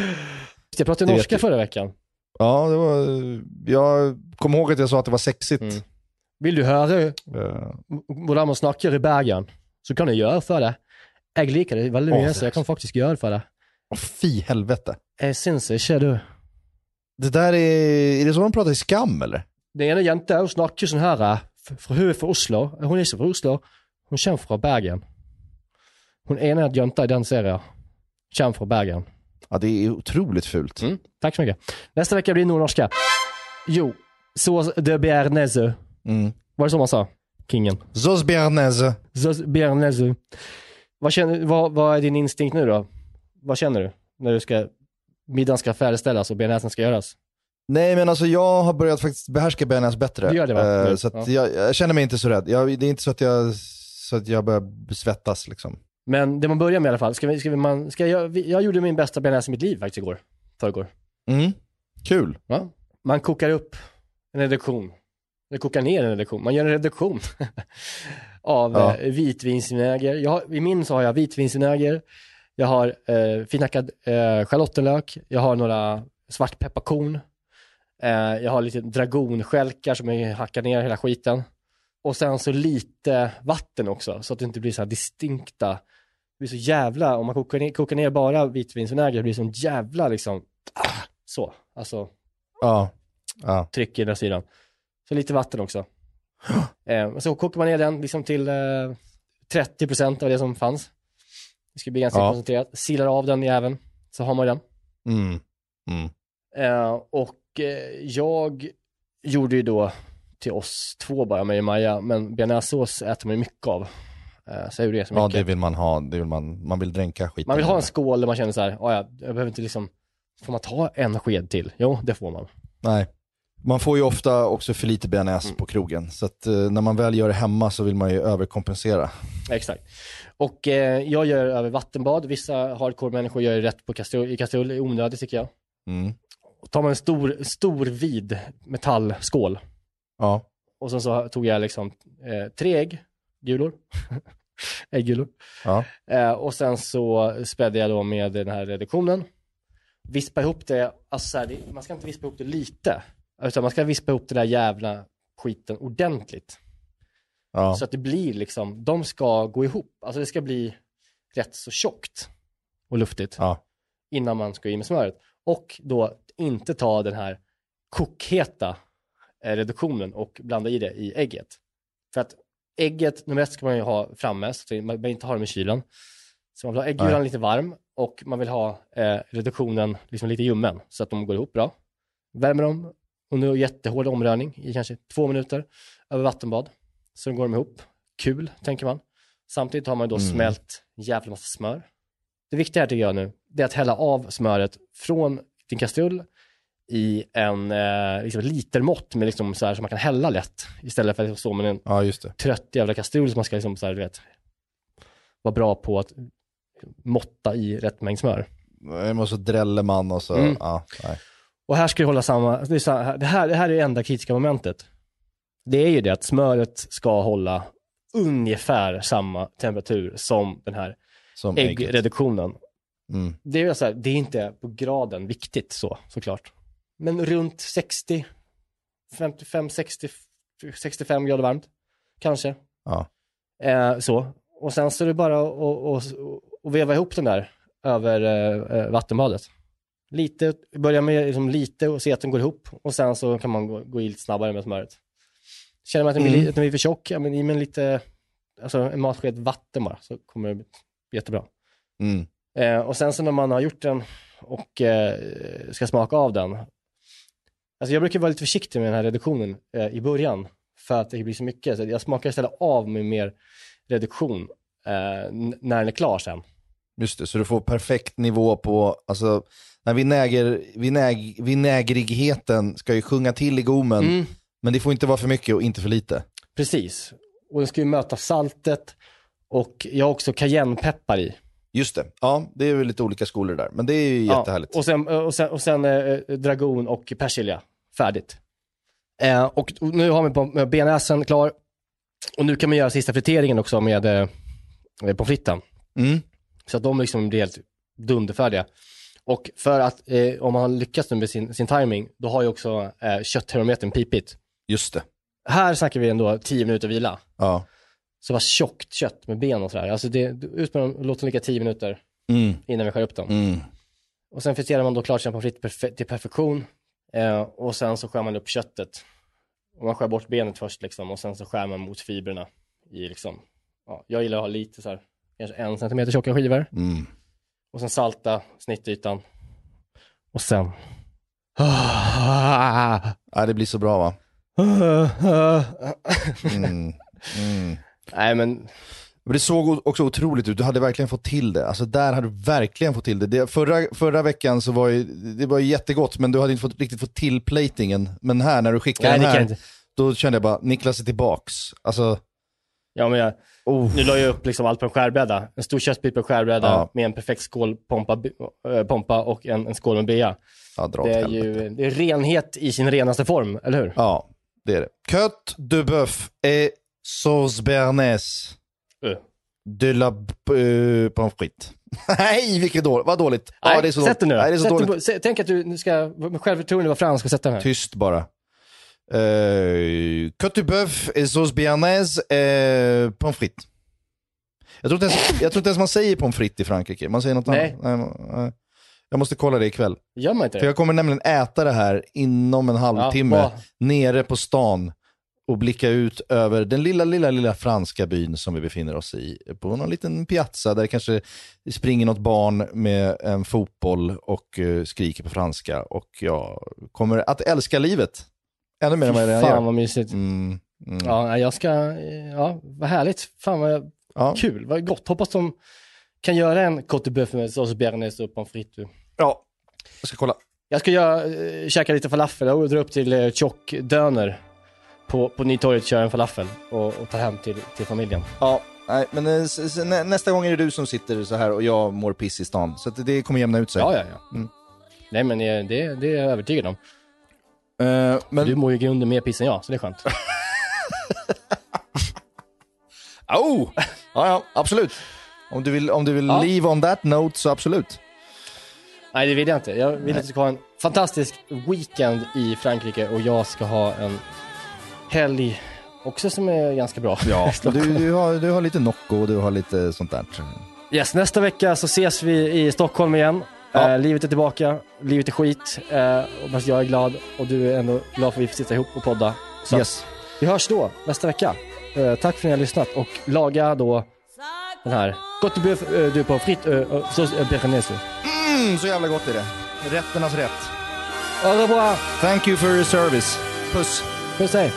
Jag pratade Det norska förra veckan. Ja, det var, jag kommer ihåg att jag sa att det var sexigt. Mm. Vill du höra Eh, hur man snackar i Bergen så kan du göra för det. Jag liker det väldigt mycket så jag kan faktiskt göra för det. Åh, fy helvete. Jag syns inte du. Det där är, är det så de pratar i skam eller? Den ena jenta hun snakker sånn her eh, f- fra Hun er fra Oslo. Hun er ikke fra Oslo. Hun kommer fra Bergen. Hun ene jenta i den serien kommer fra Bergen. Ja, det är otroligt fult. Mm, tack så mycket. Nästa vecka blir det nordnorska. Jo, så de bearnaise. Mm. Var det så man sa? Kingen. Sauce bernaise. Så bearnaise. Vad, känner, vad, vad är din instinkt nu då? Vad känner du när du ska, middagen ska färdigställas och bearnaisen ska göras? Nej men alltså jag har börjat faktiskt behärska bearnaise bättre. Du gör det, va? Nu, så ja. jag, jag känner mig inte så rädd. Jag, det är inte så att jag, så att jag börjar svettas liksom. Men det man börjar med i alla fall, ska vi, ska vi, man, ska jag, jag gjorde min bästa bearnaise i mitt liv faktiskt igår. Förrgår. Mm. Kul. Ja. Man kokar upp en reduktion. Eller kokar ner en reduktion. Man gör en reduktion av Ja. eh, vitvinsvinäger. Jag I min så har jag vitvinsvinäger. Jag har eh, finhackad eh, schalottenlök. Jag har några svartpepparkorn. Eh, jag har lite dragonstjälkar som jag hackar ner hela skiten. Och sen så lite vatten också så att det inte blir så här distinkta. Det blir så jävla, om man kokar ner, kokar ner bara vitvinsvinäger, det blir sån jävla liksom, ah, så. Alltså Ja. ja. tryck i den sidan. Så lite vatten också. eh, så kokar man ner den liksom till eh, 30% av det som fanns. Det ska bli ganska Ja. koncentrerat. Silar av den även, så har man den. Mm. Mm. Eh, och eh, jag gjorde ju då till oss två bara, mig och Maja, men bearnaisesås äter man ju mycket av. Eh, så jag gjorde det så Ja, mycket. det vill man ha. Det vill man, man vill dränka skiten. Man vill ha en skål där man känner så här, "Ja, ja, jag behöver inte liksom, får man ta en sked till? Jo, det får man. Nej. Man får ju ofta också för lite bearnaise Mm. på krogen. Så att eh, när man väl gör det hemma så vill man ju överkompensera. Exakt. Och eh, jag gör över vattenbad. Vissa hardcore-människor gör det rätt på kastrull, i kastrull. Är onödigt tycker jag. Mm. Och tar man en stor, stor vid metallskål. Ja. Och sen så tog jag liksom eh, tre ägg, gulor. Äggulor. Ja. Eh, och sen så spädde jag då med den här reduktionen. Vispa ihop det, alltså så här, det, man ska inte vispa ihop det lite. Utan man ska vispa ihop det där jävla skiten ordentligt. Ja. Så att det blir liksom, de ska gå ihop. Alltså det ska bli rätt så tjockt och luftigt Ja. innan man ska i med smöret. Och då inte ta den här kokheta eh, reduktionen och blanda i det i ägget. För att ägget, nummer ett ska man ju ha framme, så man behöver inte ha dem i kylen. Så man vill ha äggulan lite varm och man vill ha eh, reduktionen liksom lite ljummen så att de går ihop bra. Värmer dem under jättehård omrörning i kanske två minuter över vattenbad. Så går de ihop. Kul, tänker man. Samtidigt har man då Mm. smält jävla massa smör. Det viktiga här tycker jag nu, det är att hälla av smöret från din kastrull i en eh, liksom litermått med liksom så här som man kan hälla lätt istället för att stå med en ja, trött jävla kastrull som man ska liksom så här, du vet, vara bra på att måtta i rätt mängd smör. Och så dräller man och så, Mm. ja, nej. Och här ska det hålla samma, det, här, det, här, är det enda kritiska momentet. Det är ju det att smöret ska hålla ungefär samma temperatur som den här Som äggreduktionen. Mm. Det är, ju så här, det är inte på graden viktigt så, såklart. Men runt 60, 55, 60, 65 grader varmt, kanske. Ja. Eh, så. och sen så är det bara att och, och, och veva ihop den där över eh, eh, vattenbadet. Lite, börja med liksom lite och se att den går ihop och sen så kan man gå, gå i lite snabbare med smöret. Känner man att den, blir, Mm. att den blir för tjock, ja men i med lite, alltså en matsked vatten bara så kommer det bli jättebra. Mm. Eh, och sen så när man har gjort den och eh, ska smaka av den. Alltså jag brukar vara lite försiktig med den här reduktionen eh, i början. För att det blir så mycket. Så jag smakar istället av med mer reduktion eh, när den är klar sen. Just det, så du får perfekt nivå på, alltså, när vinäger, vinäg, vinägrigheten ska ju sjunga till i gommen, Mm. men det får inte vara för mycket och inte för lite. Precis. Och den ska ju möta saltet och jag har också cayennepeppar i. Just det, ja, det är väl lite olika skolor där, men det är ju jättehärligt. Ja, och sen, och sen, och sen eh, dragon och persilja. Färdigt. Eh, och nu har vi eh, bearnaisen klar. Och nu kan man göra sista friteringen också med eh, pommes fritesen. Mm. Så att de liksom blir helt dunderfärdiga. Och för att eh, om man lyckas nu med sin, sin timing, då har ju också eh, kötttermometern pipit. Just det. Här snackar vi ändå 10 minuter vila. Ja. Så bara tjockt kött med ben och sådär. Alltså det, ut med dem, låt dem ligga 10 minuter Mm. innan vi skär upp dem. Mm. Och sen friterar man då klart sina pommes frites perfe- till perfektion. Eh, och sen så skär man upp köttet. Och man skär bort benet först liksom och sen så skär man mot fibrerna i liksom, ja, jag gillar att ha lite så här, kanske en centimeter tjocka skivor. Mm. Och sen salta snittytan. Och sen... Ja, det blir så bra va? Mm. Mm. Nej men, Men det såg också otroligt ut, du hade verkligen fått till det. Alltså där hade du verkligen fått till det. det förra, förra veckan så var ju, det var jättegott, men du hade inte fått, riktigt fått till platingen. Men här, när du skickade nej den här, då kände jag bara, Niklas är tillbaks. Alltså, Ja men jag, oh. nu la jag upp liksom allt på en skärbräda. En stor köttbit på en skärbräda Ja. med en perfekt skål pompa, äh, pompa och en, en skål med bea. ja, Det är ju det är renhet i sin renaste form, eller hur? Ja, det är det. Cote de bœuf et sauce béarnaise Uh. de la uh, pommes frites. Nej, vilket dåligt. Vad dåligt. Ja, Nej, det är så sätt den nu dåligt. Nej, det är så Sätt dåligt. Tänk att du nu ska, med självförtroende vad fan ska sätta den här. Tyst bara. Uh, de bœuf et sauce béarnaise uh, pommes frites. Jag tror, inte ens, jag tror inte ens man säger pommes frites i Frankrike. Man säger något Nej. annat. Nej. Jag måste kolla det ikväll. Gör man inte För jag kommer nämligen äta det här inom en halvtimme Ja, nere på stan och blicka ut över den lilla, lilla, lilla franska byn som vi befinner oss i. På någon liten piazza där det kanske springer något barn med en fotboll och eh, skriker på franska. Och jag kommer att älska livet. Ännu mer än vad jag redan Fan gör. vad mysigt. Mm, mm. Ja, jag ska, ja, vad härligt. Fan vad Ja. kul, vad gott. Hoppas de kan göra en Côte de Boeuf med sås bearnaise och pommes frites. ja, jag ska kolla. Jag ska göra, eh, käka lite falafel och dra upp till eh, Tjock Döner på, på Nytorget, köra en falafel och, och ta hem till, till familjen. Ja, nej, men eh, nästa gång är det du som sitter så här och jag mår piss i stan. Så att det kommer jämna ut sig. Ja, ja, ja. Mm. Nej men det, det är jag övertygad om. Eh, men, Du mår ju i grunden mer piss än jag, så det är skönt. Oh! Ja, ja, absolut. Om du vill, om du vill Ja. leave on that note så absolut. Nej, det vill jag inte. Jag vill att du ska ha en fantastisk weekend i Frankrike och jag ska ha en helg också som är ganska bra. Ja, du, du, har, du har lite Nocco och du har lite sånt där. Yes, nästa vecka så ses vi i Stockholm igen. Ja. Eh, livet är tillbaka, livet är skit. Eh, och jag är glad och du är ändå glad för att vi får sitta ihop och podda. Så Yes. vi hörs då nästa vecka. Eh, tack för att ni har lyssnat och laga då den här Gott du uh, du på fritt uh, sås uh, bearnaise. Mm, så jävla gott är det. Rätternas rätt. Au revoir! Thank you for your service. Puss. Puss hej!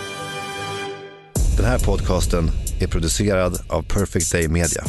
Den här podcasten är producerad av Perfect Day Media.